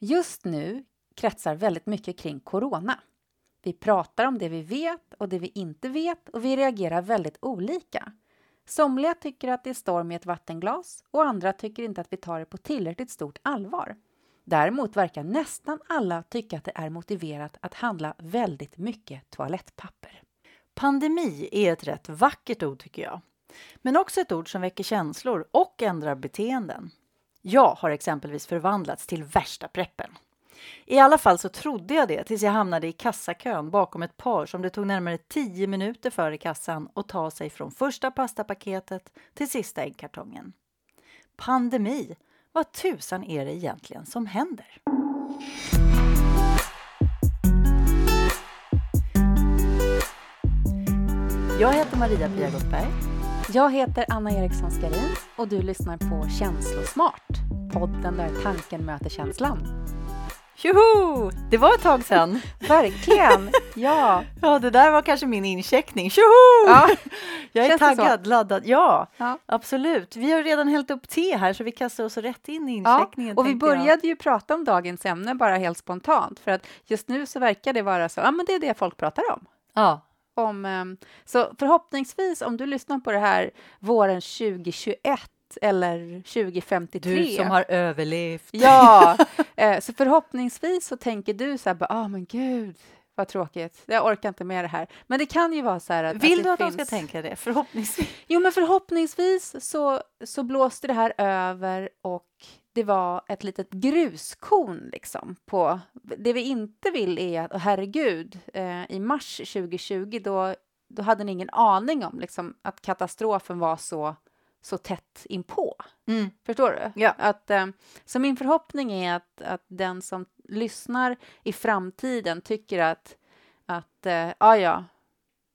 Just nu kretsar väldigt mycket kring corona. Vi pratar om det vi vet och det vi inte vet och vi reagerar väldigt olika. Somliga tycker att det är storm i ett vattenglas och andra tycker inte att vi tar det på tillräckligt stort allvar. Däremot verkar nästan alla tycka att det är motiverat att handla väldigt mycket toalettpapper. Pandemi är ett rätt vackert ord tycker jag. Men också ett ord som väcker känslor och ändrar beteenden. Jag har exempelvis förvandlats till värsta preppen. I alla fall så trodde jag det tills jag hamnade i kassakön bakom ett par som det tog närmare 10 minuter för i kassan att ta sig från första pastapaketet till sista äggkartongen. Pandemi, vad tusan är det egentligen som händer? Jag heter Maria Pia Gottberg. Jag heter Anna Eriksson Skarin och du lyssnar på Känslosmart, podden där tanken möter känslan. Tjoho! Det var ett tag sedan. Verkligen! Ja. ja, det där var kanske min incheckning. Tjoho! Ja. Jag är Känns taggad, laddad. Ja, Ja. absolut. Vi har redan hällt upp te här så vi kastar oss rätt in i incheckningen. och vi tänkte jag. började ju prata om dagens ämne bara helt spontant för att just nu så verkar det vara så, ja men det är det folk pratar om. Ja, om ehm, så förhoppningsvis om du lyssnar på det här våren 2021 eller 2053 du som har överlevt. Ja, eh, så förhoppningsvis så tänker du så här, ah men gud vad tråkigt, jag orkar inte med det här. Men det kan ju vara så här att Vill att du att de finns... ska tänka det? Förhoppningsvis. Jo, men förhoppningsvis så, så blåste det här över och det var ett litet gruskorn liksom på... Det vi inte vill är att, oh, herregud, eh, i mars 2020 då, då hade ni ingen aning om liksom, att katastrofen var så, så tätt inpå. Mm. Förstår du? Ja. Att, eh, så min förhoppning är att, att den som lyssnar i framtiden tycker att, att eh, ah, ja,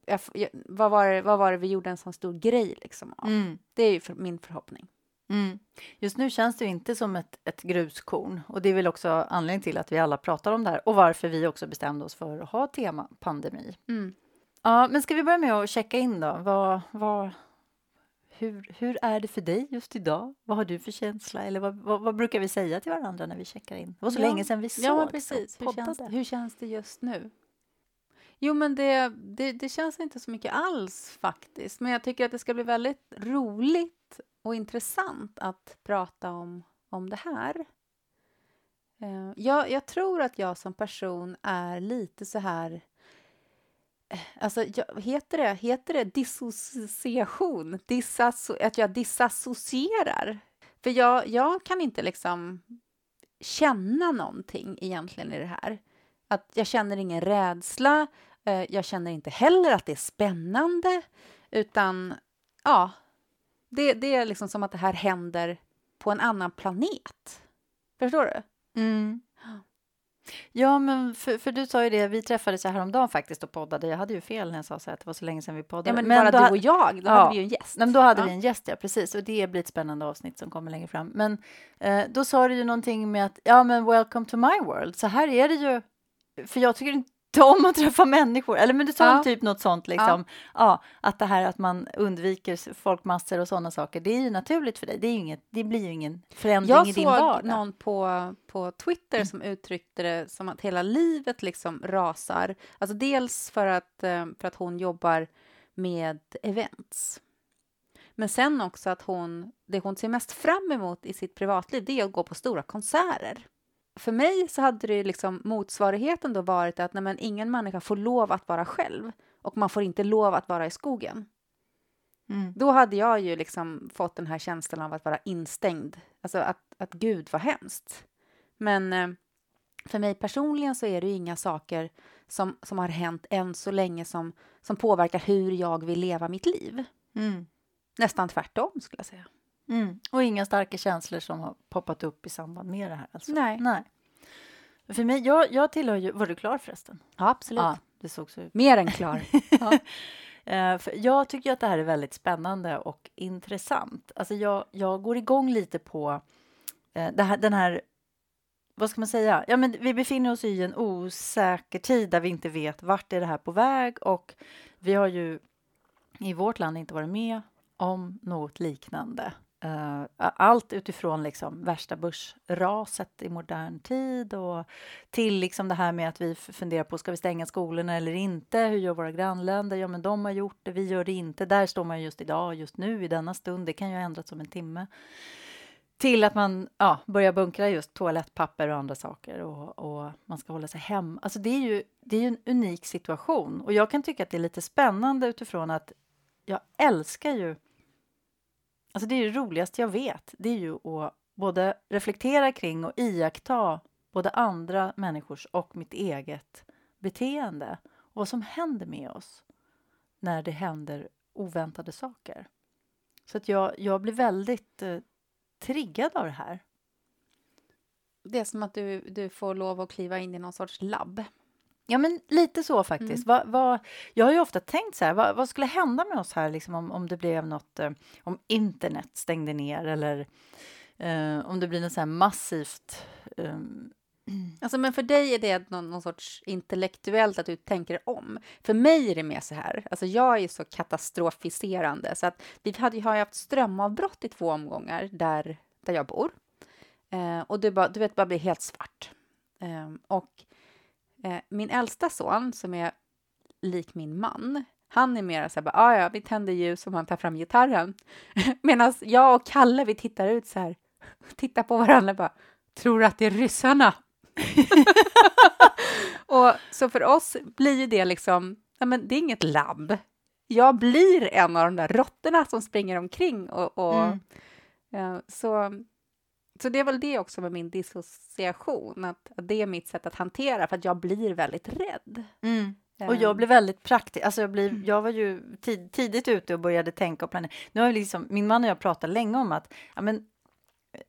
jag, vad, var det, vad var det vi gjorde en sån stor grej liksom av? Mm. Det är ju för, min förhoppning. Mm. Just nu känns det inte som ett, ett gruskorn och det är väl också anledningen till att vi alla pratar om det här och varför vi också bestämde oss för att ha tema pandemi. Mm. Ja, men ska vi börja med att checka in då? Vad, vad, hur, hur är det för dig just idag? Vad har du för känsla? Eller vad, vad, vad brukar vi säga till varandra när vi checkar in? Det var så Ja. länge sedan vi såg Ja, precis. Hur poddade. känns, hur känns det just nu? Jo, men det, det, det känns inte så mycket alls faktiskt. Men jag tycker att det ska bli väldigt roligt och intressant att prata om, om det här. Eh, jag, jag tror att jag som person är lite så här... Eh, alltså, jag, heter, det, heter det dissociation? Dissasso, att jag disassocierar? För jag, jag kan inte liksom känna någonting egentligen i det här. Att jag känner ingen rädsla, eh, jag känner inte heller att det är spännande, utan ja, det, det är liksom som att det här händer på en annan planet. Förstår du? Mm. Ja, men för, för du sa ju det, vi träffades häromdagen faktiskt och poddade. Jag hade ju fel när jag sa så att det var så länge sedan vi poddade. Ja, men, bara då du och jag, då Ja. hade vi ju en gäst. Men då hade Ja. vi en gäst, ja precis. Och det blir ett spännande avsnitt som kommer längre fram. Men eh, då sa du ju någonting med att, ja men welcome to my world. Så här är det ju. För jag tycker inte om att träffa människor. Eller men du sa Ja. typ något sånt liksom. Ja. att det här att man undviker folkmassor och sådana saker. Det är ju naturligt för dig. Det, är inget, det blir ju ingen förändring Jag i din såg vardag. någon på, på Twitter som uttryckte det som att hela livet liksom rasar. Alltså dels för att, eh, för att hon jobbar med events. Men sen också att hon, det hon ser mest fram emot i sitt privatliv, det är att gå på stora konserter. För mig så hade det liksom motsvarigheten då varit att nej men, ingen människa får lov att vara själv och man får inte lov att vara i skogen. Mm. Då hade jag ju liksom fått den här känslan av att vara instängd. Alltså att, att Gud var hemskt. Men eh, för mig personligen så är det inga saker som, som har hänt än så länge som, som påverkar hur jag vill leva mitt liv. Mm. Nästan tvärtom skulle jag säga. Mm. Och inga starka känslor som har poppat upp i samband med det här. Alltså. Nej. Nej. För mig, jag, jag tillhör ju... Var du klar förresten? Ja, absolut. Ja, det såg så ut. Mer än klar. Ja. Eh, för jag tycker att det här är väldigt spännande och intressant. Alltså jag, jag går igång lite på det här, den här... Vad ska man säga? Ja, men vi befinner oss i en osäker tid där vi inte vet vart är det här på väg och vi har ju i vårt land inte varit med om något liknande Uh, allt utifrån liksom värsta börsraset i modern tid och till liksom det här med att vi funderar på ska vi stänga skolorna eller inte? Hur gör våra grannländer? Ja, men de har gjort det, vi gör det inte. Där står man just idag, just nu, i denna stund. Det kan ju ha ändrats om en timme. Till att man ja, börjar bunkra just toalettpapper och andra saker och, och man ska hålla sig hemma. Alltså det är ju det är en unik situation och jag kan tycka att det är lite spännande utifrån att jag älskar ju Alltså det är det roligaste jag vet. Det är ju att både reflektera kring och iaktta både andra människors och mitt eget beteende och vad som händer med oss när det händer oväntade saker. Så att jag, jag blir väldigt eh, triggad av det här. Det är som att du, du får lov att kliva in i någon sorts labb. Ja, men lite så faktiskt. Mm. Va, va, jag har ju ofta tänkt så här, va, vad skulle hända med oss här liksom, om, om det blev något, eh, om internet stängde ner eller eh, om det blir något så här massivt eh, Alltså, men för dig är det någon, någon, sorts intellektuellt att du tänker om. För mig är det mer så här, alltså jag är så katastrofiserande så att vi hade, har ju haft strömavbrott i två omgångar där, där jag bor. Eh, och det bara, du vet, bara blir helt svart. Eh, och Eh, min äldsta son, som är lik min man, han är mer så här, bara, ah, ja, vi tänder ljus och han tar fram gitarren. Medan jag och Kalle, vi tittar ut så här, tittar på varandra och bara, tror att det är ryssarna. och så för oss blir ju det liksom, ja, men det är inget labb. Jag blir en av de där råttorna som springer omkring och, och mm. ja, så så det är väl det också med min dissociation, att, att det är mitt sätt att hantera, för att jag blir väldigt rädd. Mm. Och jag ehm. blir väldigt praktisk. Alltså jag, blir, mm. jag var ju tid, tidigt ute och började tänka och planera. Nu har liksom, min man och jag pratat länge om att ja, men,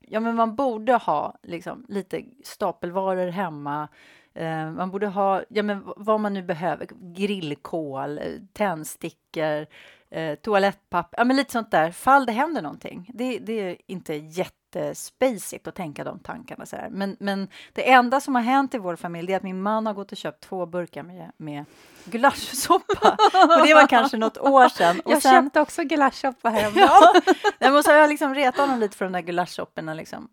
ja, men man borde ha liksom, lite stapelvaror hemma. Eh, man borde ha ja, men, vad man nu behöver. Grillkol, tändstickor, eh, toalettpapper. Ja, men lite sånt där. Fall det händer någonting. Det, det är inte jätte jättespacigt att tänka de tankarna. Så Men, men det enda som har hänt i vår familj är att min man har gått och köpt två burkar med, med gulaschsoppa. och det var kanske något år sedan. Och jag sen, köpte också gulaschsoppa häromdagen. ja, och så har jag liksom retat honom lite för de där gulaschsopporna. Liksom.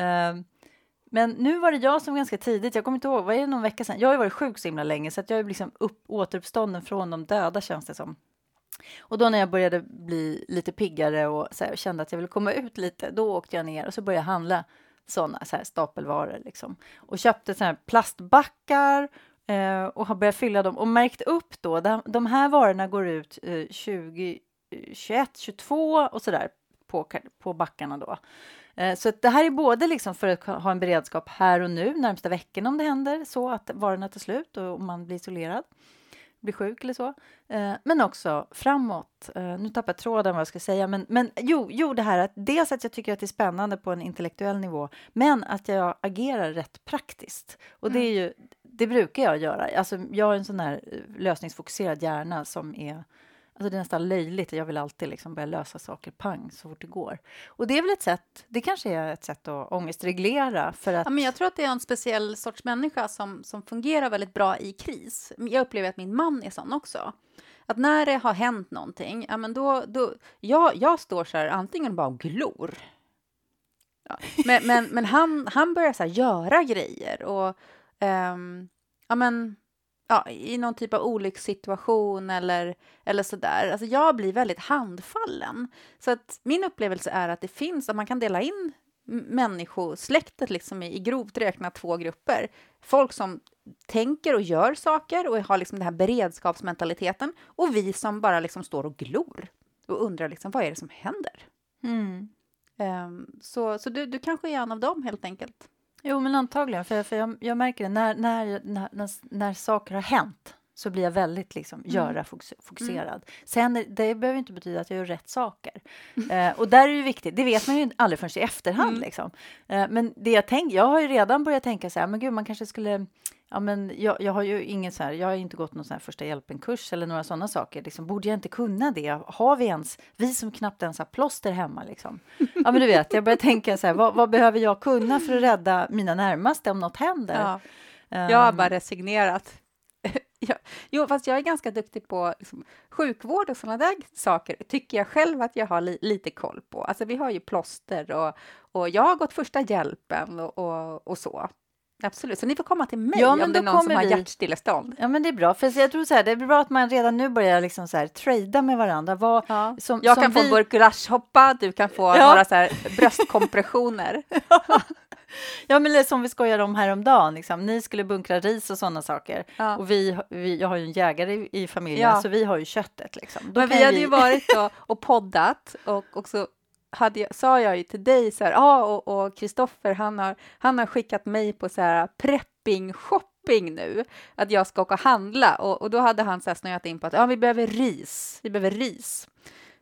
Uh, men nu var det jag som ganska tidigt, jag kommer inte ihåg, var det någon vecka sedan? Jag har ju varit sjuk så himla länge så att jag är liksom upp, återuppstånden från de döda känns det som. Och då när jag började bli lite piggare och så här, kände att jag ville komma ut lite, då åkte jag ner och så började jag handla sådana så här stapelvaror liksom. Och köpte så här plastbackar eh, och har börjat fylla dem och märkt upp då, de, de här varorna går ut eh, 20, 21, 22 och så där på, på backarna då. Eh, så det här är både liksom för att ha en beredskap här och nu, närmsta veckan om det händer så att varorna tar slut och man blir isolerad blir sjuk eller så. Eh, men också framåt. Eh, nu tappar jag tråden vad jag ska säga. Men, men jo, jo, det här att dels att jag tycker att det är spännande på en intellektuell nivå, men att jag agerar rätt praktiskt. Och mm. det är ju, det brukar jag göra. Alltså, jag har en sån här lösningsfokuserad hjärna som är Alltså det är nästan löjligt. Jag vill alltid liksom börja lösa saker pang så fort det går. Och det är väl ett sätt, det kanske är ett sätt att ångestreglera för att... Ja, men jag tror att det är en speciell sorts människa som, som fungerar väldigt bra i kris. Jag upplever att min man är sån också. Att när det har hänt någonting, ja men då, då jag, jag står så här antingen bara och glor. Ja. Men, men, men han, han börjar så göra grejer och um, ja men ja, i någon typ av olyckssituation eller, eller sådär. Alltså jag blir väldigt handfallen. Så att min upplevelse är att det finns, att man kan dela in människosläktet liksom i, i grovt räknat två grupper. Folk som tänker och gör saker och har liksom den här beredskapsmentaliteten och vi som bara liksom står och glor och undrar liksom, vad är det som händer? Mm. Um, så så du, du kanske är en av dem helt enkelt. Jo, men antagligen. För, för jag, jag märker det när, när, när, när, saker har hänt så blir jag väldigt liksom, mm. göra-fokuserad. Mm. Sen, det behöver inte betyda att jag gör rätt saker. Mm. Eh, och där är det viktigt, det vet man ju aldrig förrän i efterhand. Mm. Liksom. Eh, men det jag tänker, jag har ju redan börjat tänka så här, men gud, man kanske skulle Ja, men jag, jag har ju ingen så här, jag har inte gått någon sån här första hjälpen-kurs eller några sådana saker. Liksom, borde jag inte kunna det? Har vi ens, vi som knappt ens har plåster hemma liksom. Ja, men du vet, jag börjar tänka så här, vad, vad, behöver jag kunna för att rädda mina närmaste om något händer? Ja. Jag har bara resignerat Ja, jo, fast jag är ganska duktig på liksom, sjukvård och sådana där saker, tycker jag själv att jag har li lite koll på. Alltså, vi har ju plåster och, och jag har gått första hjälpen och, och, och så. Absolut, så ni får komma till mig Ja, om det är någon som har vi. hjärtstillestånd. Ja, men det är bra. För jag tror så här, det är bra att man redan nu börjar liksom så här, trada med varandra. Vad, Ja. som, Jag som kan få vi- burk gulaschhoppa, du kan få Ja. några så här bröstkompressioner. Ja, men som vi skojade om häromdagen. Liksom. Ni skulle bunkra ris och sådana saker. Ja. Och vi, vi, jag har ju en jägare i, i familjen, så vi har ju köttet. Liksom. Då Men vi hade ju varit och, och poddat och, och så hade jag, sa jag ju till dig så här, ja, och- Kristoffer han har, han har skickat mig på så här prepping shopping nu, att jag ska åka och handla och, och då hade han så här snöat in på att ja, vi behöver ris, vi behöver ris.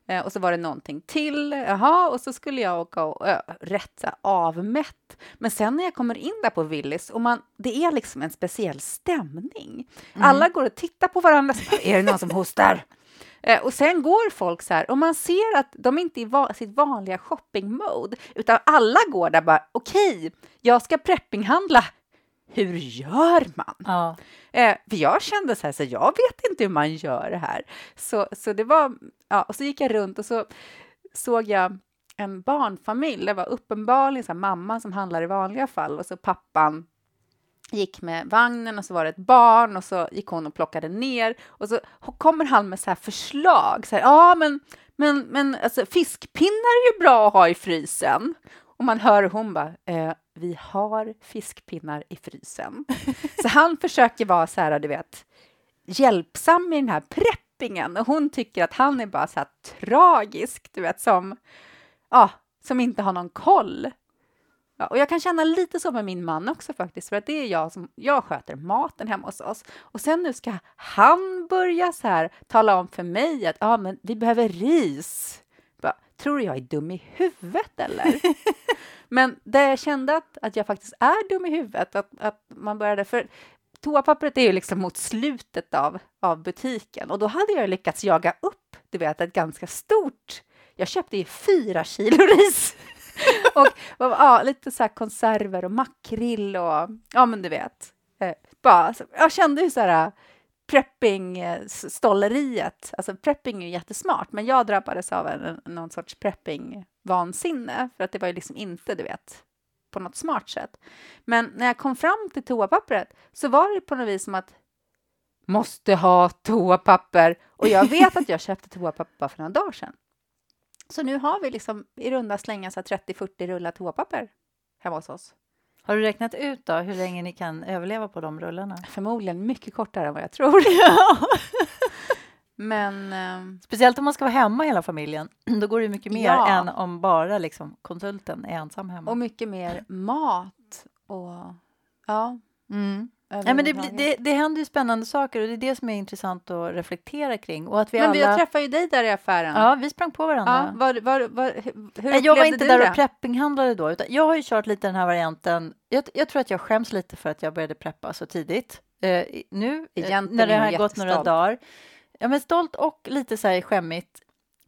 Eh, och så var det någonting till, jaha, och så skulle jag åka och ö, rätt avmätt. Men sen när jag kommer in där på Willys och man, det är liksom en speciell stämning. Alla går och tittar på varandra, är det någon som hostar? Eh, och sen går folk så här och man ser att de inte är i va- sitt vanliga shopping-mode utan alla går där bara okej, jag ska preppinghandla. Hur gör man? Ja. Eh, för jag kände så här, så jag vet inte hur man gör det här. Så, så det var, ja, och så gick jag runt och så såg jag en barnfamilj. Det var uppenbarligen så mamman som handlar i vanliga fall och så pappan gick med vagnen och så var det ett barn och så gick hon och plockade ner och så kommer han med så här förslag. Så här, ja, men, men, men alltså, fiskpinnar är ju bra att ha i frysen. Och man hör hon bara, eh, vi har fiskpinnar i frysen. så han försöker vara så här, du vet, hjälpsam i den här preppingen och hon tycker att han är bara så här tragisk, du vet, som, ja, som inte har någon koll. Ja, och jag kan känna lite så med min man också faktiskt, för att det är jag som jag sköter maten hemma hos oss. Och sen nu ska han börja så här tala om för mig att ja, men vi behöver ris. Bara, Tror du jag är dum i huvudet eller? men där jag kände att, att jag faktiskt är dum i huvudet, att, att man började, för toapappret är ju liksom mot slutet av, av butiken och då hade jag lyckats jaga upp, du vet, ett ganska stort, jag köpte ju fyra kilo ris. och ja, lite så här konserver och makrill och ja, men du vet. Eh, bara, så, jag kände ju så här äh, prepping-stolleriet. Eh, alltså prepping är ju jättesmart, men jag drabbades av en, någon sorts prepping-vansinne för att det var ju liksom inte, du vet, på något smart sätt. Men när jag kom fram till toapappret så var det på något vis som att måste ha toapapper och jag vet att jag köpte toapapper bara för några dagar sedan. Så nu har vi liksom i runda slängar 30-40 rullar toapapper hemma hos oss. Har du räknat ut då hur länge ni kan överleva på de rullarna? Förmodligen mycket kortare än vad jag tror. Ja. Men eh, Speciellt om man ska vara hemma hela familjen. Då går det mycket mer Ja. än om bara liksom, konsulten är ensam hemma. och mycket mer mat och ja. Mm. Nej, men det, det, det händer ju spännande saker och det är det som är intressant att reflektera kring. Och att vi Men vi alla... träffade ju dig där i affären. Ja, vi sprang på varandra. Ja, var, var, var, hur Nej, jag var inte där det? och preppinghandlade då, utan jag har ju kört lite den här varianten. Jag, jag tror att jag skäms lite för att jag började preppa så tidigt. Eh, nu, eh, Egentligen när det har gått några dagar. Ja, men stolt och lite så här skämmigt.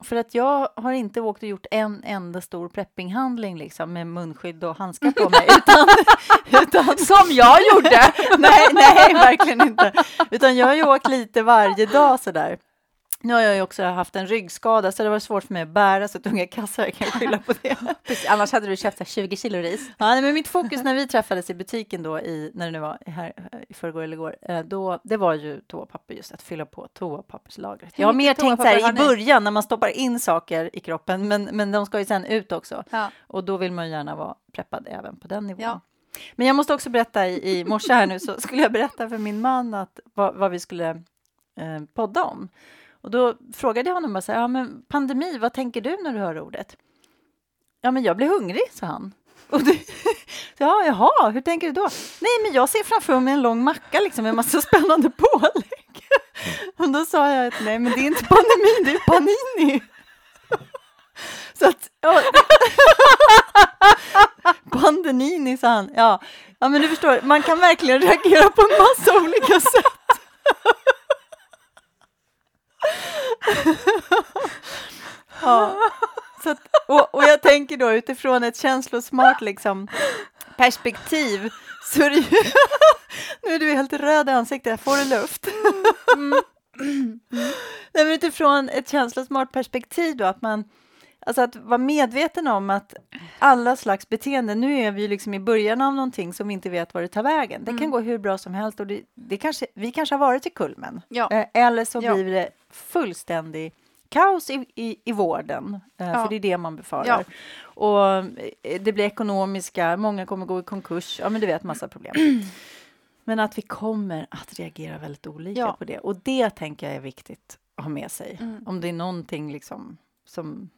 För att jag har inte åkt och gjort en enda stor preppinghandling liksom, med munskydd och handskar på mig. Utan, utan, Som jag gjorde! nej, nej, verkligen inte. Utan jag har ju åkt lite varje dag sådär. Nu har jag ju också haft en ryggskada så det var svårt för mig att bära så tunga kassar, jag kan skylla på det. Precis, annars hade du köpt så här 20 kilo ris. Ja, men mitt fokus när vi träffades i butiken då, i, när det nu var här i förrgår eller igår, eh, då, det var ju toapapper, just att fylla på toapapperslagret. Jag har mer tänkt så här i början när man stoppar in saker i kroppen, men, men de ska ju sen ut också. Ja. Och då vill man ju gärna vara preppad även på den nivån. Ja. Men jag måste också berätta, i, i morse här nu så skulle jag berätta för min man att, vad, vad vi skulle eh, podda om. Och då frågade jag honom bara så här, ja men pandemi, vad tänker du när du hör ordet? Ja men jag blir hungrig, sa han. Och du, ja, jaha, hur tänker du då? Nej, men jag ser framför mig en lång macka liksom, med en massa spännande pålägg. Och då sa jag att nej, men det är inte pandemi, det är panini. Så att, ja, Pandenini, sa han. Ja. ja, men du förstår, man kan verkligen reagera på en massa olika sätt. ja. Så att, och, och jag tänker då utifrån ett känslosmart liksom, perspektiv så är det ju, nu är du helt röd i ansiktet, får du luft? Mm. Nej, men utifrån ett känslosmart perspektiv då, att man Alltså att vara medveten om att alla slags beteenden, nu är vi liksom i början av någonting som vi inte vet var det tar vägen. Det mm. kan gå hur bra som helst och det, det kanske, vi kanske har varit i kulmen. Ja. Eh, eller så ja. blir det fullständig kaos i, i, i vården, eh, ja. för det är det man befarar. Och eh, det blir ekonomiska, många kommer gå i konkurs, ja men du vet massa problem. Men att vi kommer att reagera väldigt olika på det och det tänker jag är viktigt att ha med sig. Mm. Om det är någonting liksom som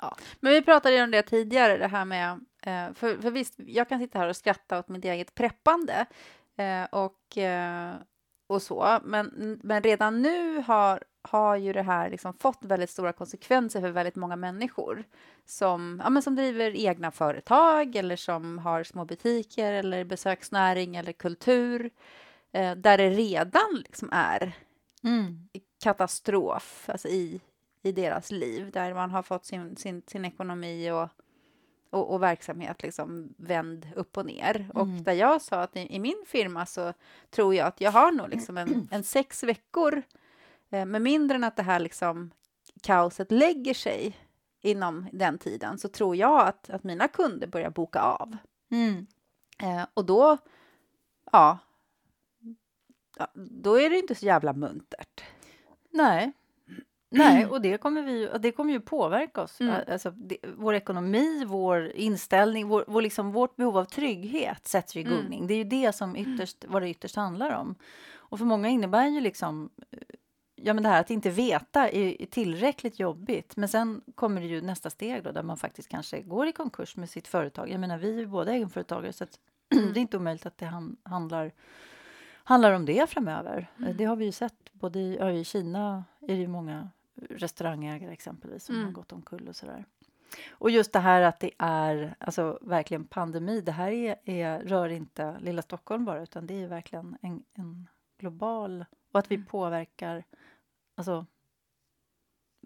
Ja. Men vi pratade om det tidigare, det här med... Eh, för, för visst, jag kan sitta här och skratta åt mitt eget preppande och, och så, men, men redan nu har, har ju det här liksom fått väldigt stora konsekvenser för väldigt många människor som, ja, men som driver egna företag eller som har små butiker eller besöksnäring eller kultur där det redan liksom är mm. katastrof alltså i, i deras liv där man har fått sin, sin, sin ekonomi och, och, och, verksamhet liksom vänd upp och ner. Mm. Och där jag sa att i, i, min firma så tror jag att jag har nog liksom en, en sex veckor eh, med mindre än att det här liksom kaoset lägger sig inom den tiden så tror jag att, att mina kunder börjar boka av. Mm. Eh, och då, ja, då är det inte så jävla muntert. Nej, Nej, och det kommer, vi, det kommer ju påverka oss. Mm. Alltså, det, vår ekonomi, vår inställning, vår, vår liksom, vårt behov av trygghet sätts ju i mm. gungning. Mm. Det är ju det som ytterst, vad det ytterst handlar om. Och för många innebär ju liksom Ja, men det här att inte veta är, är tillräckligt jobbigt. Men sen kommer det ju nästa steg då, där man faktiskt kanske går i konkurs med sitt företag. Jag menar, vi är ju båda egenföretagare så att det är inte omöjligt att det handlar, handlar om det framöver. Mm. Det har vi ju sett. Både i, i Kina är det ju många restaurangägare exempelvis som mm. har gått omkull och sådär. Och just det här att det är alltså verkligen pandemi. Det här är, är, rör inte lilla Stockholm bara, utan det är verkligen en, en global... Och att vi mm. påverkar... Alltså,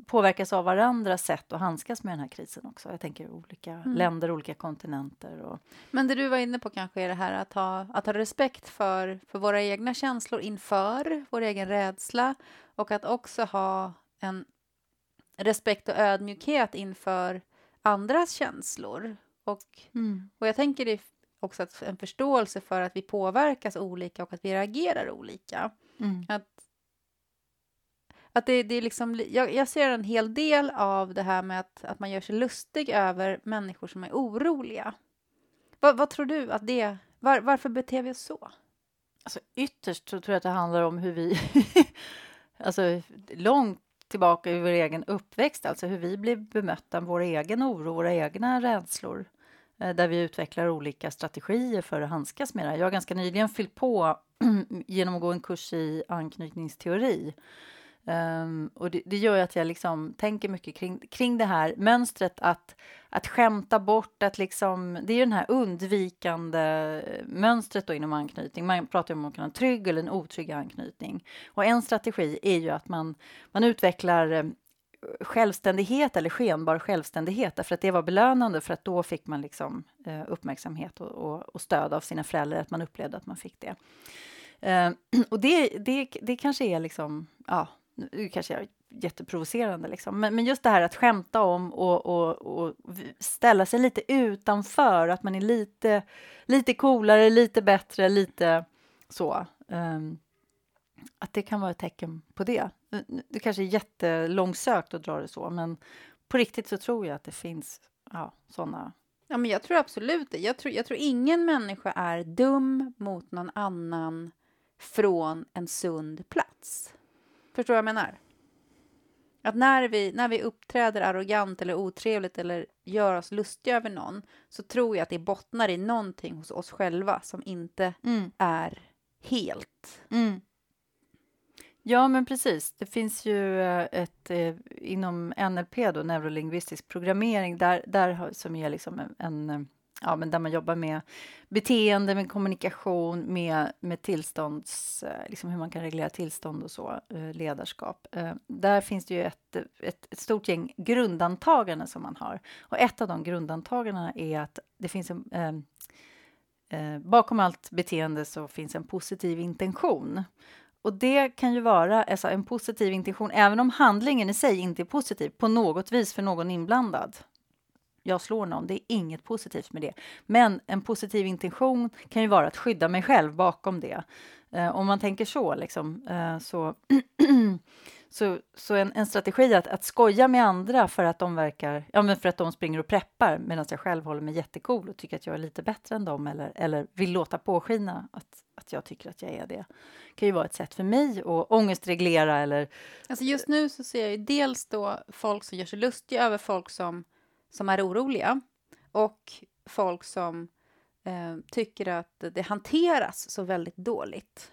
påverkas av varandras sätt att handskas med den här krisen också. Jag tänker olika mm. länder, olika kontinenter. Och... Men det du var inne på kanske är det här att ha, att ha respekt för, för våra egna känslor inför vår egen rädsla och att också ha en respekt och ödmjukhet inför andras känslor. Och, mm. och jag tänker det också att en förståelse för att vi påverkas olika och att vi reagerar olika. Mm. Att, att det, det är liksom, jag, jag, ser en hel del av det här med att, att man gör sig lustig över människor som är oroliga. Va, vad tror du att det... Var, varför beter vi oss så? Alltså, ytterst så tror jag att det handlar om hur vi... alltså, långt tillbaka i vår egen uppväxt, alltså hur vi blir bemötta, vår egen oro, våra egna rädslor eh, där vi utvecklar olika strategier för att handskas med det. Jag har ganska nyligen fyllt på genom att gå en kurs i anknytningsteori Um, och det, det, gör ju att jag liksom tänker mycket kring, kring det här mönstret att, att skämta bort, att liksom, det är ju det här undvikande mönstret då inom anknytning. Man pratar om att kunna ha en trygg eller en otrygg anknytning. Och en strategi är ju att man, man utvecklar eh, självständighet eller skenbar självständighet därför att det var belönande för att då fick man liksom eh, uppmärksamhet och, och, och, stöd av sina föräldrar, att man upplevde att man fick det. Eh, och det, det, det kanske är liksom, ja, nu kanske jag är jätteprovocerande, liksom. men, men just det här att skämta om och, och, och, ställa sig lite utanför, att man är lite, lite coolare, lite bättre, lite så. Um, att det kan vara ett tecken på det. Det kanske är jättelångsökt att dra det så, men på riktigt så tror jag att det finns ja, såna Ja, men jag tror absolut det. Jag tror, jag tror ingen människa är dum mot någon annan från en sund plats. Förstår vad jag menar? Att när vi, när vi uppträder arrogant eller otrevligt eller gör oss lustiga över någon så tror jag att det bottnar i någonting hos oss själva som inte mm. är helt. Mm. Ja, men precis. Det finns ju eh, ett eh, inom NLP, då, neurolingvistisk programmering, där, där som ger liksom en, en ja, men där man jobbar med beteende, med kommunikation, med, med tillstånds, eh, liksom hur man kan reglera tillstånd och så, eh, ledarskap. Eh, där finns det ju ett, ett, ett, stort gäng grundantaganden som man har. Och ett av de grundantagandena är att det finns en ehm, eh, bakom allt beteende så finns en positiv intention. Och det kan ju vara alltså, en positiv intention, även om handlingen i sig inte är positiv på något vis för någon inblandad. Jag slår någon, det är inget positivt med det. Men en positiv intention kan ju vara att skydda mig själv bakom det. Eh, om man tänker så, liksom, eh, så Så, så en, en strategi att, att skoja med andra för att de verkar, ja men för att de springer och preppar medan jag själv håller mig jättecool och tycker att jag är lite bättre än dem eller, eller vill låta påskina att, att jag tycker att jag är det. kan ju vara ett sätt för mig att ångestreglera eller... Alltså just nu så ser jag ju dels då folk som gör sig lustiga över folk som, som är oroliga och folk som eh, tycker att det hanteras så väldigt dåligt.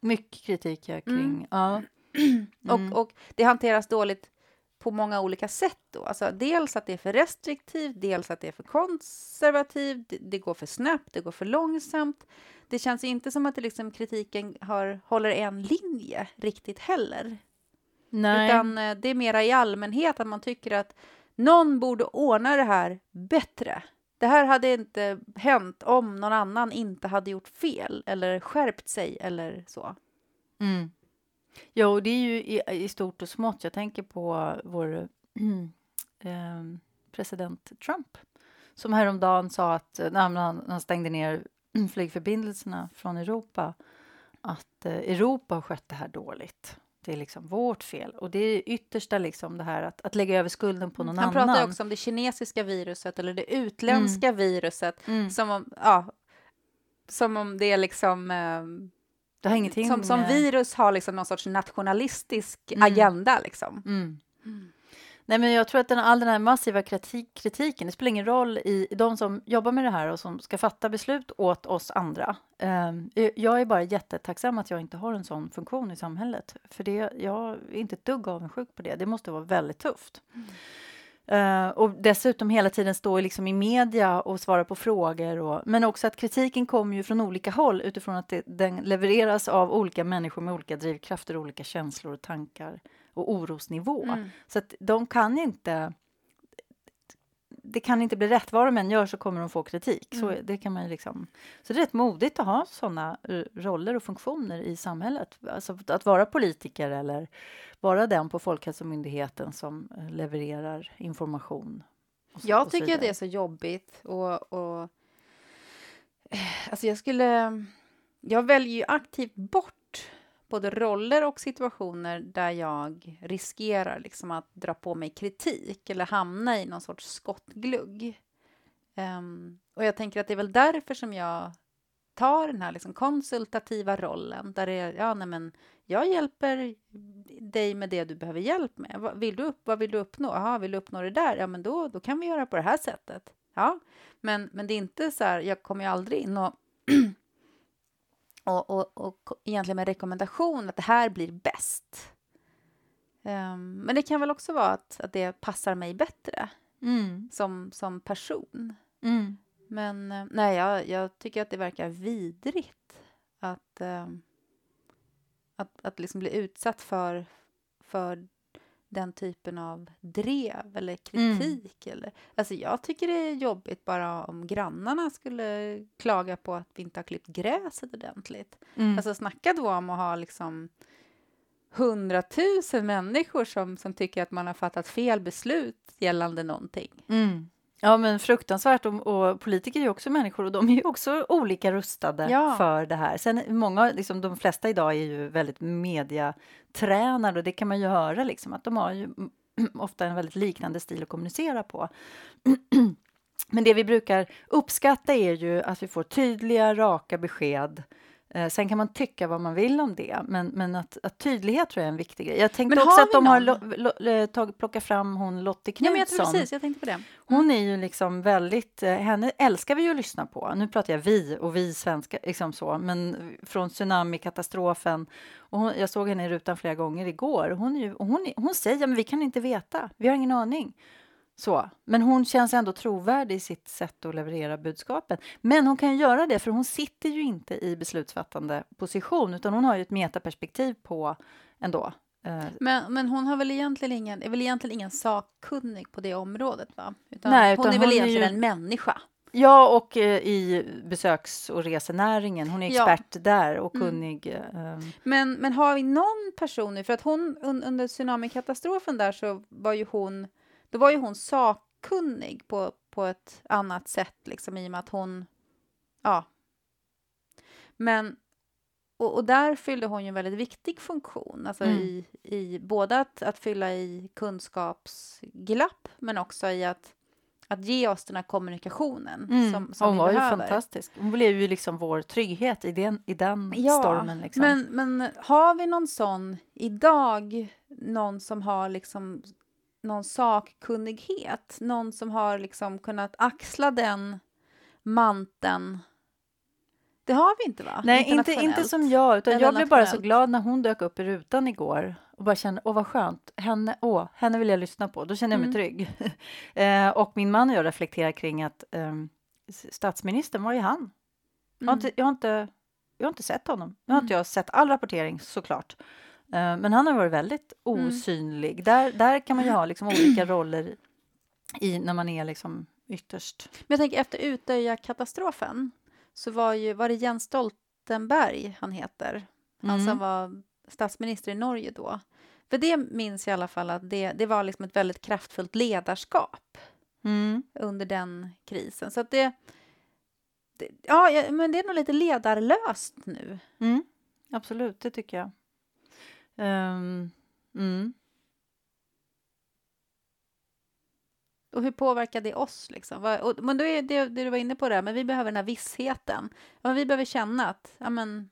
Mycket kritik kring... Mm. Ja. Mm. Och, och det hanteras dåligt på många olika sätt. Då. Alltså dels att det är för restriktivt, dels att det är för konservativt, det, det går för snabbt, det går för långsamt. Det känns inte som att det liksom, kritiken har, håller en linje riktigt heller. Nej. Utan eh, det är mera i allmänhet att man tycker att någon borde ordna det här bättre. Det här hade inte hänt om någon annan inte hade gjort fel eller skärpt sig eller så. Mm. Jo, det är ju i, i stort och smått. Jag tänker på vår eh, president Trump som häromdagen sa att eh, när han, han stängde ner flygförbindelserna från Europa att eh, Europa har skött det här dåligt. Det är liksom vårt fel. Och det är yttersta liksom det här att, att lägga över skulden på någon Han annan. Han pratar också om det kinesiska viruset eller det utländska mm. viruset mm. som om, ja, som om det är liksom eh, det har ingenting som, med... som virus har liksom någon sorts nationalistisk mm. agenda. Liksom. Nej, men jag tror att den, all den här massiva kritik, kritiken, det spelar ingen roll i de som jobbar med det här och som ska fatta beslut åt oss andra. Um, jag är bara jättetacksam att jag inte har en sån funktion i samhället. För det, jag är inte ett dugg avundsjuk på det. Det måste vara väldigt tufft. Mm. Uh, och dessutom hela tiden stå liksom i media och svara på frågor. Och, men också att kritiken kommer ju från olika håll utifrån att det, den levereras av olika människor med olika drivkrafter, olika känslor och tankar och orosnivå. Mm. Så att de kan inte det kan inte bli rätt. Vad de än gör så kommer de få kritik. Mm. Så, det kan man liksom, så det är rätt modigt att ha såna roller och funktioner i samhället. Alltså att vara politiker eller vara den på Folkhälsomyndigheten som eh, levererar information. Så, jag tycker att det är så jobbigt och, och eh, alltså jag skulle... Jag väljer ju aktivt bort både roller och situationer där jag riskerar liksom att dra på mig kritik eller hamna i någon sorts skottglugg. Um, och jag tänker att det är väl därför som jag tar den här liksom konsultativa rollen där det är, ja, nej, men jag hjälper dig med det du behöver hjälp med. Vad vill du, upp, vad vill du uppnå? Jaha, vill du uppnå det där? Ja, men då, då kan vi göra på det här sättet. Ja, men, men det är inte så här, jag kommer ju aldrig in och och, och, och egentligen med rekommendation att det här blir bäst. Um, men det kan väl också vara att, att det passar mig bättre mm. som, som person. Mm. Men uh, nej, jag, jag, tycker att det verkar vidrigt att, uh, att, att liksom bli utsatt för, för den typen av drev eller mm. kritik. Mm. Eller, alltså jag tycker det är jobbigt bara om grannarna skulle klaga på att vi inte har klippt gräset ordentligt. Mm. Alltså snacka då om att ha liksom hundratusen människor som, som tycker att man har fattat fel beslut gällande någonting. Mm. Ja, men fruktansvärt. Och, och, politiker är ju också människor och de är ju också olika rustade ja. för det här. Sen många, liksom, de flesta idag är ju väldigt mediatränade och det kan man ju höra liksom att de har ju ofta en väldigt liknande stil att kommunicera på. Men det vi brukar uppskatta är ju att vi får tydliga, raka besked sen kan man tycka vad man vill om det, men, men att, att tydlighet tror jag är en viktig grej. Jag tänkte men också att de någon? har lo, lo, eh, tag, plockat fram hon Lottie Knutsson. Ja, jag precis, jag tänkte på det. Mm. Hon är ju liksom väldigt, eh, henne älskar vi ju att lyssna på. Nu pratar jag vi och vi svenskar, liksom så, men från tsunamikatastrofen. Och hon, jag såg henne i rutan flera gånger igår. Hon, är ju, hon, hon säger, men vi kan inte veta, vi har ingen aning. Så. Men hon känns ändå trovärdig i sitt sätt att leverera budskapen. Men hon kan göra det, för hon sitter ju inte i beslutsfattande position utan hon har ju ett metaperspektiv på ändå. Eh, men, men hon har väl egentligen ingen, är väl egentligen ingen sakkunnig på det området? va? Utan Nej, utan hon är väl hon egentligen är ju... en människa. Ja, och eh, i besöks och resenäringen. Hon är Ja. expert där och Mm. kunnig. eh, Men, men har vi någon person nu, för att hon un, under tsunamikatastrofen där så var ju hon, då var ju hon sakkunnig på, på ett annat sätt liksom i och med att hon, ja. Men, och, och där fyllde hon ju en väldigt viktig funktion, alltså Mm. i, i både att, att fylla i kunskapsglapp men också i att, att ge oss den här kommunikationen Mm. som, som hon var behöver. ju fantastisk. Hon blev ju liksom vår trygghet i den, i den Ja, stormen. Liksom. Men, men har vi någon sån idag, någon som har liksom någon sakkunnighet, någon som har liksom kunnat axla den manteln? Det har vi inte, va? Nej, inte, inte som jag. Utan jag blev bara så glad när hon dök upp i rutan igår och bara kände, åh vad skönt, henne, åh, henne vill jag lyssna på. Då känner jag mig Mm. trygg. eh, och min man och jag reflekterar kring att s- statsministern, var är han? Jag, har Mm. inte, jag, har inte, jag har inte sett honom. Nu har inte Mm. jag sett all rapportering såklart. Eh, men han har varit väldigt Mm. osynlig. Där, där kan man ju ha liksom olika roller i när man är liksom ytterst. Men jag tänker efter Utöya-katastrofen så var, ju, var det Jens Stoltenberg han heter, han Mm. som var statsminister i Norge då. För det minns jag i alla fall att det, det var liksom ett väldigt kraftfullt ledarskap. Mm. under den krisen. Så att det, det... Ja, ja, men det är nog lite ledarlöst nu. Mm. Absolut, det tycker jag. Ehm, mm. Och hur påverkar det oss? Liksom? Och, men då är det, det du var inne på där, men vi behöver den här vissheten. Vi behöver känna att ja, men,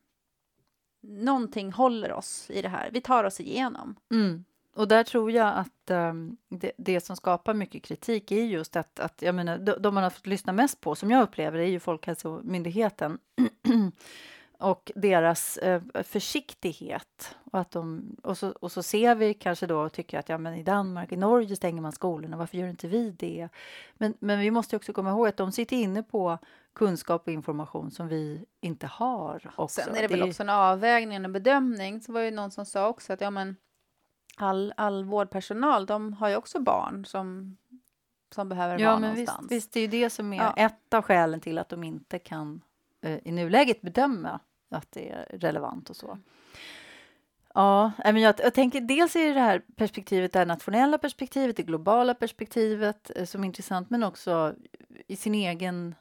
någonting håller oss i det här. Vi tar oss igenom. Mm. Och där tror jag att ehm, det, det som skapar mycket kritik är just att, att jag menar, de, de man har fått lyssna mest på, som jag upplever det, är ju Folkhälsomyndigheten och deras eh, försiktighet. Och, att de, och, så, och så ser vi kanske då och tycker att ja, men i Danmark, i Norge stänger man skolorna, varför gör inte vi det? Men, men vi måste också komma ihåg att de sitter inne på kunskap och information som vi inte har. Också. Sen är det väl också en avvägning och bedömning. Så var det någon som sa också att ja, men, all, all vårdpersonal, de har ju också barn som, som behöver Ja, vara men visst, någonstans. visst, det är ju det som är Ja. ett av skälen till att de inte kan eh, i nuläget bedöma att det är relevant och så. Ja, men jag, jag tänker dels är det det här perspektivet, det här nationella perspektivet, det globala perspektivet eh, som är intressant, men också i sin egen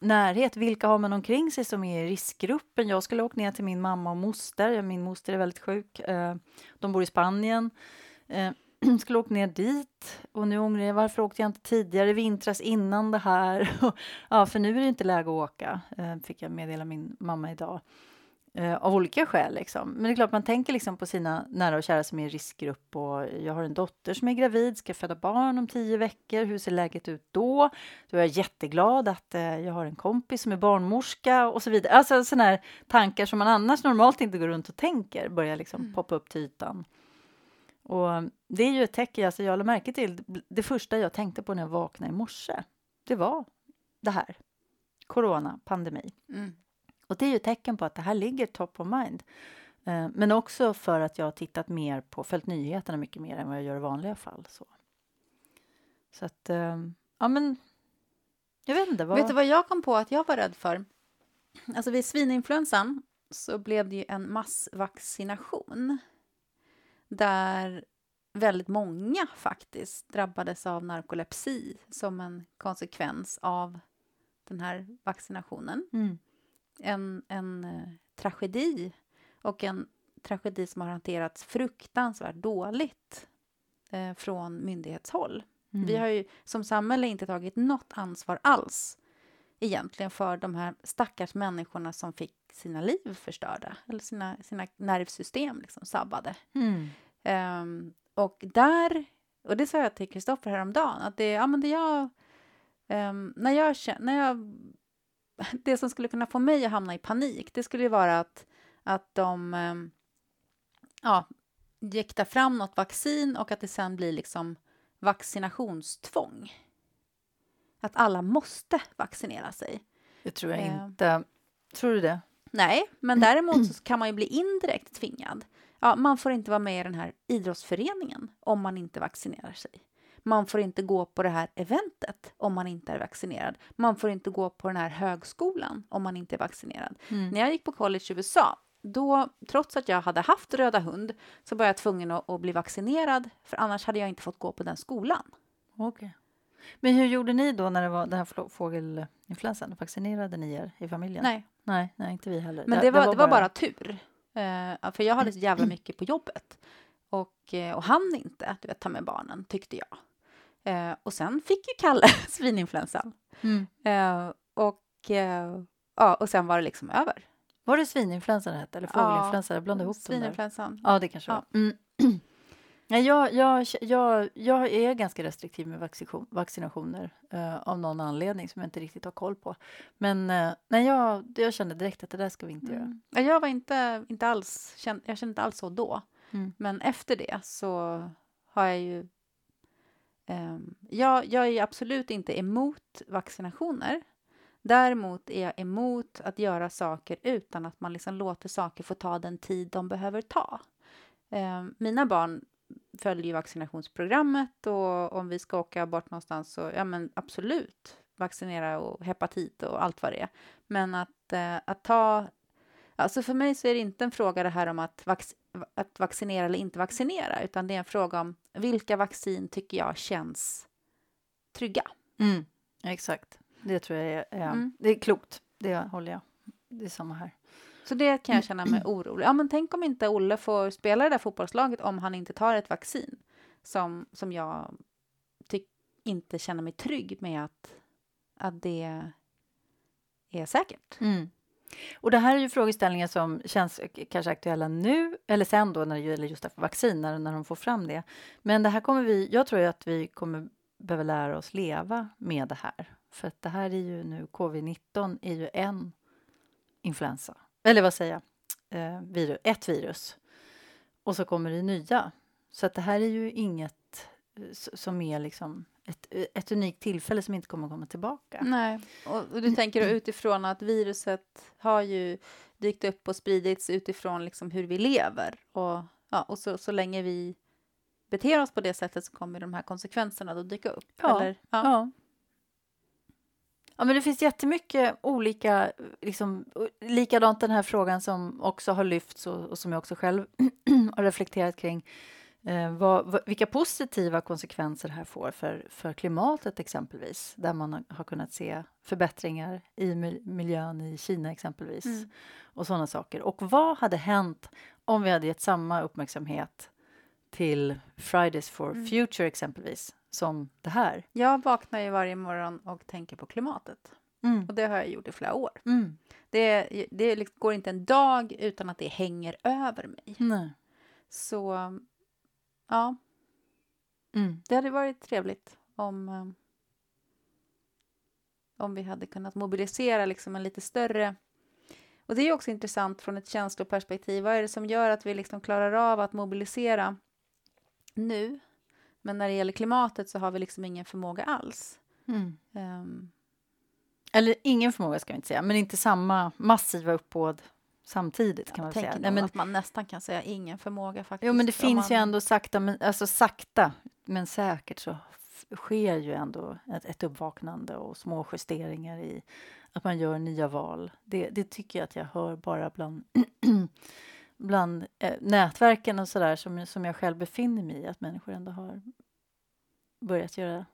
närhet. Vilka har man omkring sig som är i riskgruppen? Jag skulle åka ner till min mamma och moster. Min moster är väldigt sjuk. Eh, de bor i Spanien. Eh, Skulle åka ner dit och nu ångrar jag varför åkte jag inte tidigare i vintras innan det här? ja, för nu är det inte läge att åka, eh, fick jag meddela min mamma idag. Eh, av olika skäl liksom. Men det är klart man tänker liksom på sina nära och kära som är i riskgrupp och jag har en dotter som är gravid, ska föda barn om tio veckor. Hur ser läget ut då? Då är jag jätteglad att eh, jag har en kompis som är barnmorska och så vidare. Alltså sådana här tankar som man annars normalt inte går runt och tänker börjar liksom Mm. poppa upp till ytan. Och det är ju ett tecken, alltså jag lade märke till, det första jag tänkte på när jag vaknade i morse, det var det här. Corona, pandemi. Mm. Och det är ju ett tecken på att det här ligger top of mind. Eh, Men också för att jag har tittat mer på, följt nyheterna mycket mer än vad jag gör i vanliga fall. Så, så att, eh, ja men, jag vet inte. Vad... Vet du vad jag kom på att jag var rädd för? Alltså vid svininfluensan så blev det ju en massvaccination där väldigt många faktiskt drabbades av narkolepsi som en konsekvens av den här vaccinationen. Mm. En, en eh, tragedi och en tragedi som har hanterats fruktansvärt dåligt eh, från myndighetshåll. Mm. Vi har ju som samhälle inte tagit något ansvar alls egentligen för de här stackars människorna som fick sina liv förstörda eller sina, sina nervsystem liksom sabbade. Mm. Ehm, och där, och det sa jag till Kristoffer häromdagen, att det, ja, men det jag, ehm, när jag, när jag, det som skulle kunna få mig att hamna i panik, det skulle ju vara att, att de um, ja, jäktar fram något vaccin och att det sen blir liksom vaccinationstvång. Att alla måste vaccinera sig. Det tror jag Eh. inte. Tror du det? Nej, men däremot så kan man ju bli indirekt tvingad. Ja, man får inte vara med i den här idrottsföreningen om man inte vaccinerar sig. Man får inte gå på det här eventet om man inte är vaccinerad. Man får inte gå på den här högskolan om man inte är vaccinerad. Mm. När jag gick på college i USA, då, trots att jag hade haft röda hund, så var jag tvungen att, att bli vaccinerad, för annars hade jag inte fått gå på den skolan. Okej. Men hur gjorde ni då när det var den här fågelinfluensan? Vaccinerade ni er i familjen? Nej, nej, nej inte vi heller. men det, var, det var bara tur. Eh, för jag hade så jävla mycket på jobbet och, eh, och hann inte du vet, ta med barnen, tyckte jag. Eh, och sen fick ju Kalle svininfluensan. Mm. Eh, och, ja, och sen var det liksom över. Var det svininfluensa det hette? Eller fågelinfluensa? Jag blandade ihop dem där. Svininfluensan. Ja, det kanske Ja. var. Mm. Nej, jag, jag, jag, jag är ganska restriktiv med vaccination, vaccinationer eh, av någon anledning som jag inte riktigt har koll på. Men eh, nej, jag, jag kände direkt att det där ska vi inte göra. Mm. Ja, Jag var inte, inte alls, känn, jag kände inte alls så då. Mm. Men efter det så har jag ju... ehm, jag, jag är absolut inte emot vaccinationer. Däremot är jag emot att göra saker utan att man liksom låter saker få ta den tid de behöver ta. Ehm, mina barn följer vaccinationsprogrammet och om vi ska åka bort någonstans så ja men absolut vaccinera och hepatit och allt vad det är. Men att, eh, att ta... Alltså för mig så är det inte en fråga det här om att, vac att vaccinera eller inte vaccinera utan det är en fråga om vilka vaccin tycker jag känns trygga. Mm. Exakt. Det tror jag är, är Mm. det är klokt. Det håller jag. Det är samma här. Så det kan jag känna mig orolig. Ja, men tänk om inte Olle får spela det där fotbollslaget om han inte tar ett vaccin som, som jag inte känner mig trygg med att, att det är säkert. Mm. Och det här är ju frågeställningar som känns kanske aktuella nu eller sen då när det gäller just vaccin, när, när de får fram det. Men det här kommer vi, jag tror att vi kommer behöva lära oss leva med det här. För att det här är ju nu, covid-19 är ju en influensa. Eller vad säger jag? Eh, virus, ett virus. Och så kommer det nya. Så att det här är ju inget eh, som är liksom ett, ett unikt tillfälle som inte kommer att komma tillbaka. Nej, och, och du tänker då utifrån att viruset har ju dykt upp och spridits utifrån liksom hur vi lever. Och, ja, och så, så länge vi beter oss på det sättet så kommer de här konsekvenserna då dyka upp. Ja, Eller, ja. Ja. Ja, men det finns jättemycket olika, liksom, likadant den här frågan som också har lyfts och, och som jag också själv har reflekterat kring. Eh, vad, vad, vilka positiva konsekvenser det här får för, för klimatet exempelvis, där man har, kunnat se förbättringar i mil- miljön i Kina exempelvis Mm. och sådana saker. Och vad hade hänt om vi hade gett samma uppmärksamhet till Fridays for Mm. Future exempelvis, som det här? Jag vaknar ju varje morgon och tänker på klimatet. Mm. Och det har jag gjort i flera år. Mm. Det, det liksom går inte en dag utan att det hänger över mig. Nej. Så ja, Mm. det hade varit trevligt om, eh, om vi hade kunnat mobilisera liksom en lite större... Och det är också intressant från ett känsloperspektiv. Vad är det som gör att vi liksom klarar av att mobilisera nu? Men när det gäller klimatet så har vi liksom ingen förmåga alls. Mm. Ehm, Eller ingen förmåga ska vi inte säga, men inte samma massiva uppbåd samtidigt kan man säga. Nej, men, att man nästan kan säga ingen förmåga faktiskt. jo, men det finns ju man- ändå sakta, men, alltså sakta men säkert så sker ju ändå ett, ett uppvaknande och små justeringar i att man gör nya val. Det, det tycker jag att jag hör bara bland, bland eh, nätverken och sådär som, som jag själv befinner mig i, att människor ändå har börjat göra.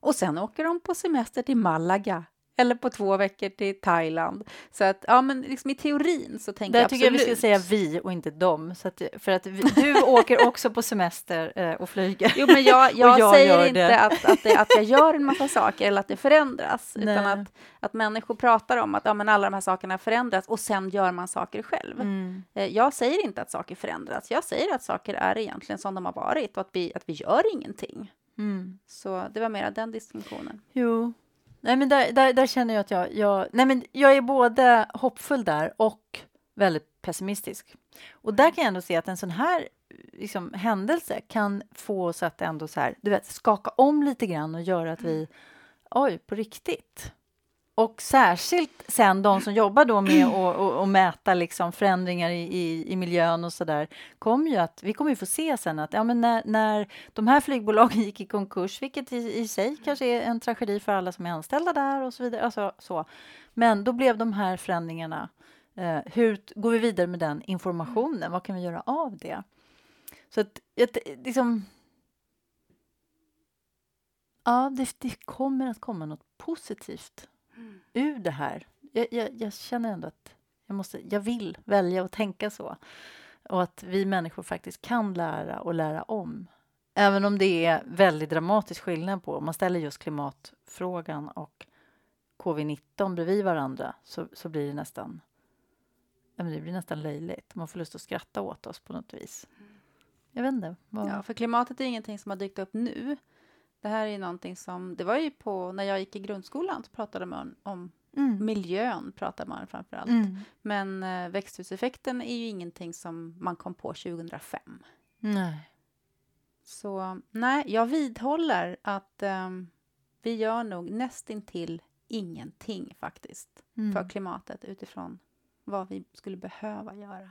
Och sen åker de på semester till Malaga eller på två veckor till Thailand. Så att, ja men liksom i teorin så tänker Där jag tycker jag vi ska säga vi och inte dem. Så att, för att vi, du åker också på semester eh, och flyger. Jo, men jag, jag, jag säger inte att, att, det, att jag gör en massa saker eller att det förändras, utan Nej. att, att människor pratar om att ja, men alla de här sakerna förändras och sen gör man saker själv. Mm. Eh, Jag säger inte att saker förändras, jag säger att saker är egentligen som de har varit och att vi, att vi gör ingenting. Mm. Så det var mera den distinktionen. Jo. Nej, men där, där, där känner jag att jag, jag... Nej, men jag är både hoppfull där och väldigt pessimistisk. Och där kan jag ändå se att en sån här liksom, händelse kan få oss att ändå så här, du vet, skaka om lite grann och göra att vi, oj, på riktigt och särskilt sen de som jobbar då med att och, och mäta liksom förändringar i, i, i miljön och så där, kommer ju att, vi kommer ju få se sen att ja, men när, när de här flygbolagen gick i konkurs, vilket i, i sig kanske är en tragedi för alla som är anställda där och så vidare, alltså, så. men då blev de här förändringarna, eh, hur går vi vidare med den informationen, vad kan vi göra av det? Så att, liksom, ja, det, det kommer att komma något positivt mm. ur det här. Jag, jag, jag, känner ändå att jag, måste, jag vill välja att tänka så. Och att vi människor faktiskt kan lära och lära om. Även om det är väldigt dramatisk skillnad på om man ställer just klimatfrågan och covid-19 bredvid varandra så, så blir det nästan det blir nästan löjligt. Man får lust att skratta åt oss på något vis. Jag vet inte. Vad... Ja, för klimatet är ingenting som har dykt upp nu. Det här är någonting som, det var ju på, när jag gick i grundskolan så pratade man om mm. miljön, pratade man framför allt. Mm. Men eh, växthuseffekten är ju ingenting som man kom på 2005. Nej. Så nej, jag vidhåller att eh, vi gör nog nästintill ingenting faktiskt mm. för klimatet utifrån vad vi skulle behöva göra,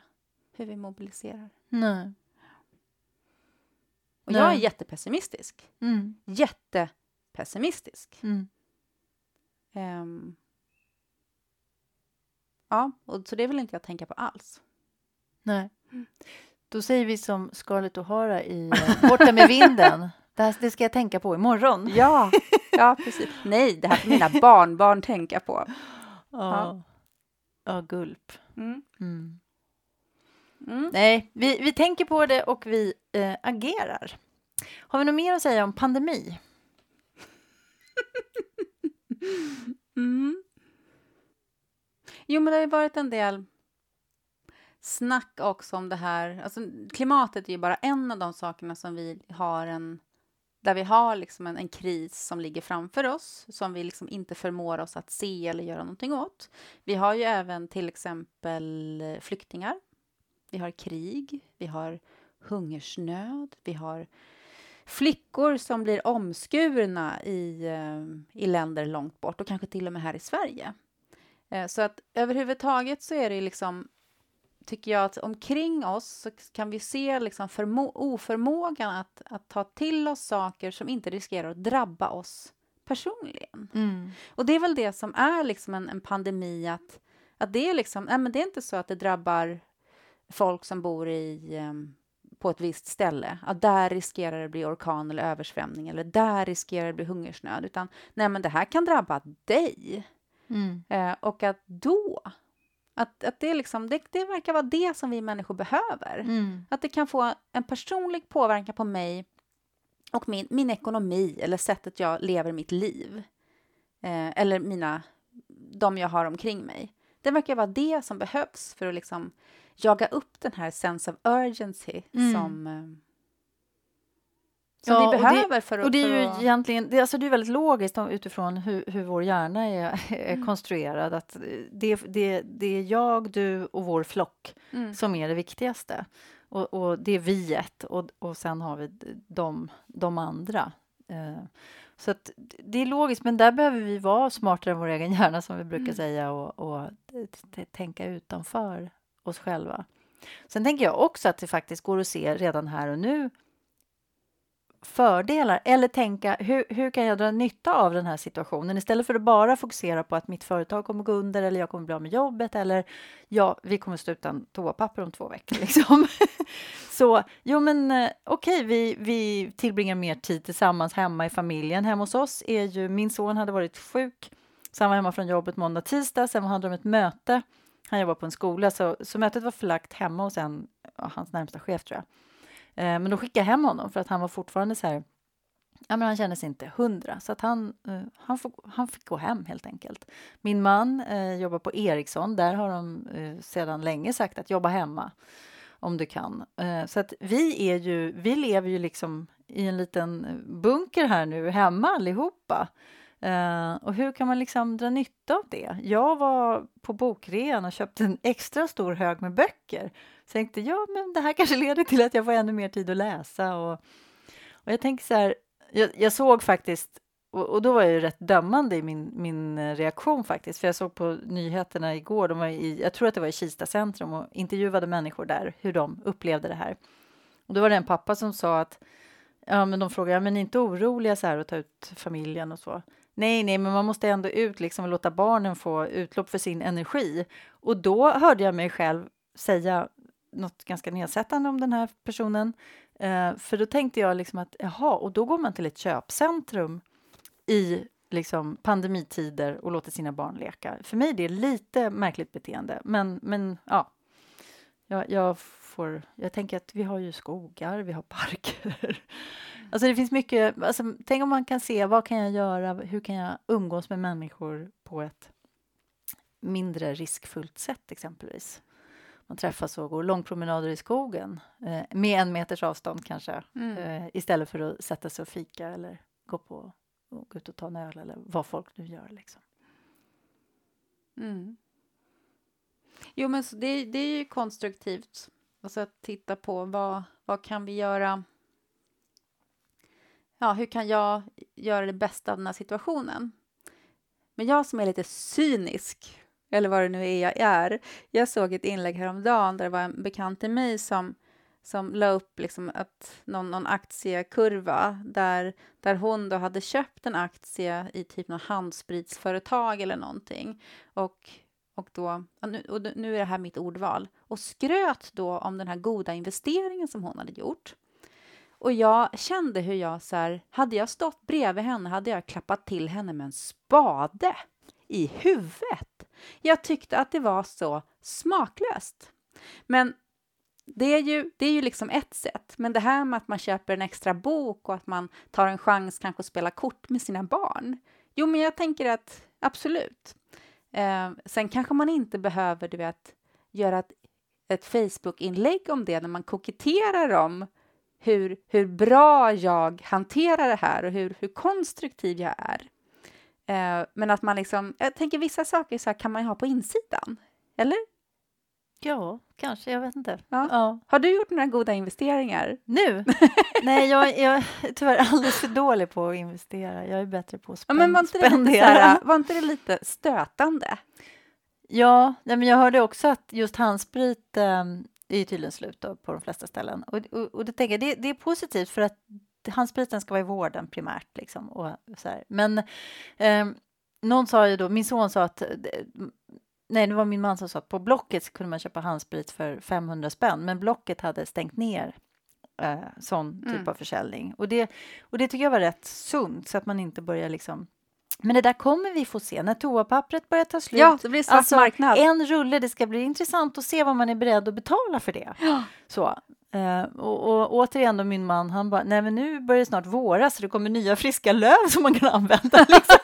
hur vi mobiliserar. Nej. Och Nej. jag är jättepessimistisk. Mm. Jättepessimistisk. Mm. Um, ja, och så det vill inte jag tänka på alls. Nej. Då säger vi som Scarlett O'Hara i eh, Borta med vinden. Det, här, det ska jag tänka på imorgon. Ja, ja precis. Nej, det här får mina barnbarn tänka på. Ja, ja gulp. Mm. Mm. Mm. Nej, vi, vi tänker på det och vi eh, agerar. Har vi något mer att säga om pandemi? mm. Jo, men det har ju varit en del snack också om det här. Alltså, klimatet är ju bara en av de sakerna som vi har en där vi har liksom en, en kris som ligger framför oss som vi liksom inte förmår oss att se eller göra någonting åt. Vi har ju även till exempel flyktingar vi har krig, vi har hungersnöd, vi har flickor som blir omskurna i, eh, i länder långt bort och kanske till och med här i Sverige. Eh, så att överhuvudtaget så är det liksom, tycker jag att omkring oss så kan vi se liksom förmo- oförmågan att, att ta till oss saker som inte riskerar att drabba oss personligen. Mm. Och det är väl det som är liksom en, en pandemi, att, att det är liksom, nej men det är inte så att det drabbar folk som bor i, ehm, på ett visst ställe, att där riskerar det att bli orkan eller översvämning eller där riskerar det att bli hungersnöd, utan nej, men det här kan drabba dig. Mm. Eh, och att då, att, att det, liksom, det, det verkar vara det som vi människor behöver. Mm. Att det kan få en personlig påverkan på mig och min, min ekonomi eller sättet jag lever mitt liv. Eh, eller mina, de jag har omkring mig. Det verkar vara det som behövs för att liksom jaga upp den här sense of urgency mm. som, eh, som ja, vi behöver det, för att... Och det är ju att... egentligen, det, alltså det är väldigt logiskt utifrån hur, hur vår hjärna är, är mm. konstruerad. Att det, det, det är jag, du och vår flock mm. som är det viktigaste. Och, och det är viet och, och sen har vi de, de andra. Eh, så att det är logiskt, men där behöver vi vara smartare än vår egen hjärna som vi brukar mm. säga och, och tänka utanför oss själva. Sen tänker jag också att det faktiskt går att se redan här och nu fördelar eller tänka hur, hur kan jag dra nytta av den här situationen istället för att bara fokusera på att mitt företag kommer gå under eller jag kommer bli av med jobbet eller ja, vi kommer stå utan toapapper om två veckor. Liksom. Så jo, men eh, okej, okay, vi, vi tillbringar mer tid tillsammans hemma i familjen. Hemma hos oss är ju min son hade varit sjuk, så han var hemma från jobbet måndag, tisdag. Sen hade de ett möte han jobbar på en skola, så, så mötet var förlagt hemma hos en, ja, hans närmsta chef tror jag. Eh, men då skickade jag hem honom för att han var fortfarande så här, ja, men han kände sig inte hundra, så att han, eh, han, fick, han fick gå hem helt enkelt. Min man eh, jobbar på Ericsson, där har de eh, sedan länge sagt att jobba hemma om du kan. Eh, så att vi är ju, vi lever ju liksom i en liten eh, bunker här nu hemma allihopa. Uh, och hur kan man liksom dra nytta av det? Jag var på bokrean och köpte en extra stor hög med böcker. Så tänkte ja, men det här kanske leder till att jag får ännu mer tid att läsa. Och, och jag tänker så här, jag, jag såg faktiskt och, och, då var jag ju rätt dömande i min, min eh, reaktion faktiskt. För jag såg på nyheterna igår, de var i, jag tror att det var i Kista centrum och intervjuade människor där, hur de upplevde det här. Och då var det en pappa som sa att, ja men de frågade, ja, men är inte oroliga så här att ta ut familjen och så? Nej, nej, men man måste ändå ut liksom och låta barnen få utlopp för sin energi. Och då hörde jag mig själv säga något ganska nedsättande om den här personen. Eh, för då tänkte jag liksom att jaha, och då går man till ett köpcentrum i liksom pandemitider och låter sina barn leka. För mig är det lite märkligt beteende, men, men ja. Jag, jag, får, jag tänker att vi har ju skogar, vi har parker. Alltså det finns mycket, alltså, tänk om man kan se vad kan jag göra, hur kan jag umgås med människor på ett mindre riskfullt sätt exempelvis. Man träffas och går långpromenader i skogen eh, med en meters avstånd kanske mm. eh, istället för att sätta sig och fika eller gå, på, och gå ut och ta en öl eller vad folk nu gör. Liksom. Mm. Jo, men det, det är ju konstruktivt alltså att titta på vad, vad kan vi göra ja, hur kan jag göra det bästa av den här situationen? Men jag som är lite cynisk, eller vad det nu är jag är, jag såg ett inlägg häromdagen där det var en bekant till mig som som la upp liksom att någon, någon aktiekurva där, där hon då hade köpt en aktie i typ något handspritsföretag eller någonting. Och, och, då, och nu, är det här mitt ordval. Och skröt då om den här goda investeringen som hon hade gjort. Och jag kände hur jag så här, hade jag stått bredvid henne hade jag klappat till henne med en spade i huvudet. Jag tyckte att det var så smaklöst. Men det är, ju, det är ju liksom ett sätt, men det här med att man köper en extra bok och att man tar en chans kanske att spela kort med sina barn. Jo, men jag tänker att absolut. Eh, sen kanske man inte behöver, du vet, göra ett, ett Facebook-inlägg om det när man koketterar om hur, hur bra jag hanterar det här och hur, hur konstruktiv jag är. Eh, men att man liksom, jag tänker vissa saker så kan man ju ha på insidan, eller? Ja, kanske, jag vet inte. Ja. ja. Har du gjort några goda investeringar? Nu? Nej, jag, jag är tyvärr alldeles för dålig på att investera. Jag är bättre på att spend, ja, men var inte det lite, här, var inte det lite stötande? Ja, men jag hörde också att just handsprit eh, är tydligen slut på de flesta ställen. Och, och, och det, tänker jag, det, det, är positivt för att handspriten ska vara i vården primärt. Liksom, och så här. Men eh, någon sa ju då, min son sa att Nej, det var min man som sa att på Blocket kunde man köpa handsprit för 500 spänn, men Blocket hade stängt ner eh, sån typ mm. av försäljning. Och det, och det tycker jag var rätt sunt, så att man inte börjar liksom men det där kommer vi få se när toapappret börjar ta slut. Ja, det blir svart alltså, marknad. En rulle, det ska bli intressant att se vad man är beredd att betala för det. Ja. Så, Uh, och, och, återigen då min man, han bara, nej men nu börjar det snart våra så det kommer nya friska löv som man kan använda. Liksom.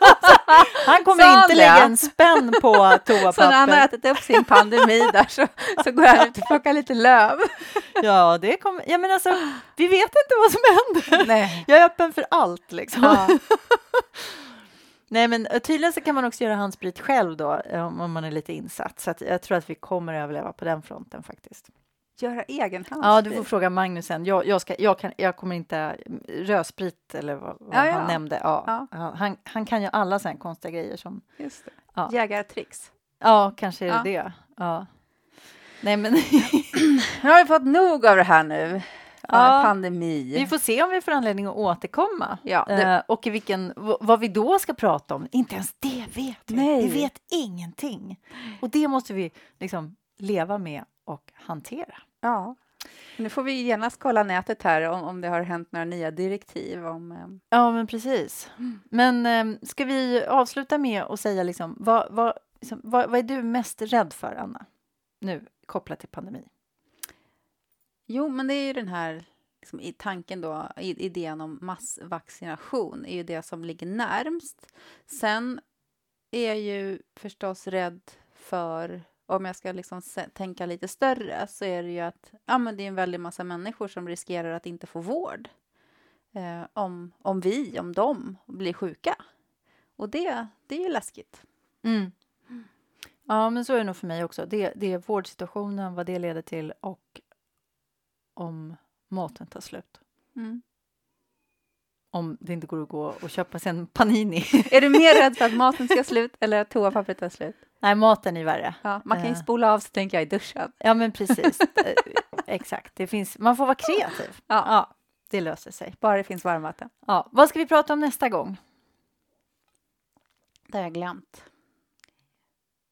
han kommer så inte lägga en spänn på toapapper. Så när han har ätit upp sin pandemi där så, så går han ut och plockar lite löv. ja, det kommer, ja men alltså, vi vet inte vad som händer. Nej. Jag är öppen för allt liksom. Ja. Nej, men eh, tydligen så kan man också göra handsprit själv då om man är lite insatt. Så jag tror att vi kommer att överleva på den fronten faktiskt. Göra egen handsprit? Ja, du får fråga Magnus sen. Jag, jag, ska, jag, kan, jag kommer inte... Rödsprit eller vad, vad ja, ja. han nämnde. Ja, ja. Han, han kan ju alla sådana konstiga grejer som... Just det. Ja. Jägartricks. Ja, kanske är det det. Ja. Nej, men... nu har vi fått nog av det här nu. Ja, pandemi. Vi får se om vi får anledning att återkomma. Ja, det... uh, och vilken, vad vi då ska prata om. Inte ens det vet vi. Nej. Vi vet ingenting. Och det måste vi liksom leva med och hantera. Ja. Nu får vi genast kolla nätet här om, om det har hänt några nya direktiv. Om, eh... Ja, men precis. Mm. Men eh, ska vi avsluta med att säga liksom, vad, vad, liksom, vad, vad är du mest rädd för, Anna, nu kopplat till pandemi? Jo, men det är ju den här liksom, i tanken då, idén om massvaccination är ju det som ligger närmst. Sen är jag ju förstås rädd för om jag ska liksom tänka lite större så är det ju att ja, men det är en väldig massa människor som riskerar att inte få vård eh, om, om vi, om de blir sjuka. Och det, det är ju läskigt. Mm. Ja, men så är det nog för mig också. Det, det är vårdsituationen, vad det leder till och om maten tar slut. Mm. om det inte går att gå och köpa sig en Panini. Är du mer rädd för att maten ska slut eller att toapappret tar slut? Nej, maten är värre. Ja, man kan ju Eh. spola av sig, tänker jag, i duschen. Ja, men precis. Eh, Exakt. Det finns, man får vara kreativ. Ja. ja, det löser sig. Bara det finns varmvatten. Ja, vad ska vi prata om nästa gång? Det har jag glömt.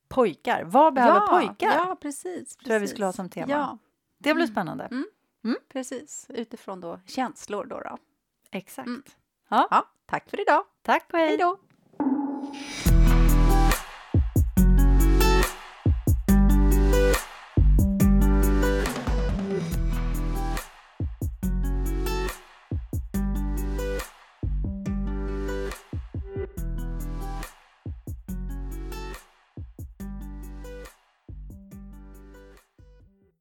Pojkar. Vad behöver ja, pojkar? Ja, precis. Tror jag vi precis. skulle ha som tema. Ja, Det blir Mm. spännande. Precis. Utifrån då känslor då. då. Exakt. Mm. Ja, Ja, tack för idag. tack och hej. Hej då.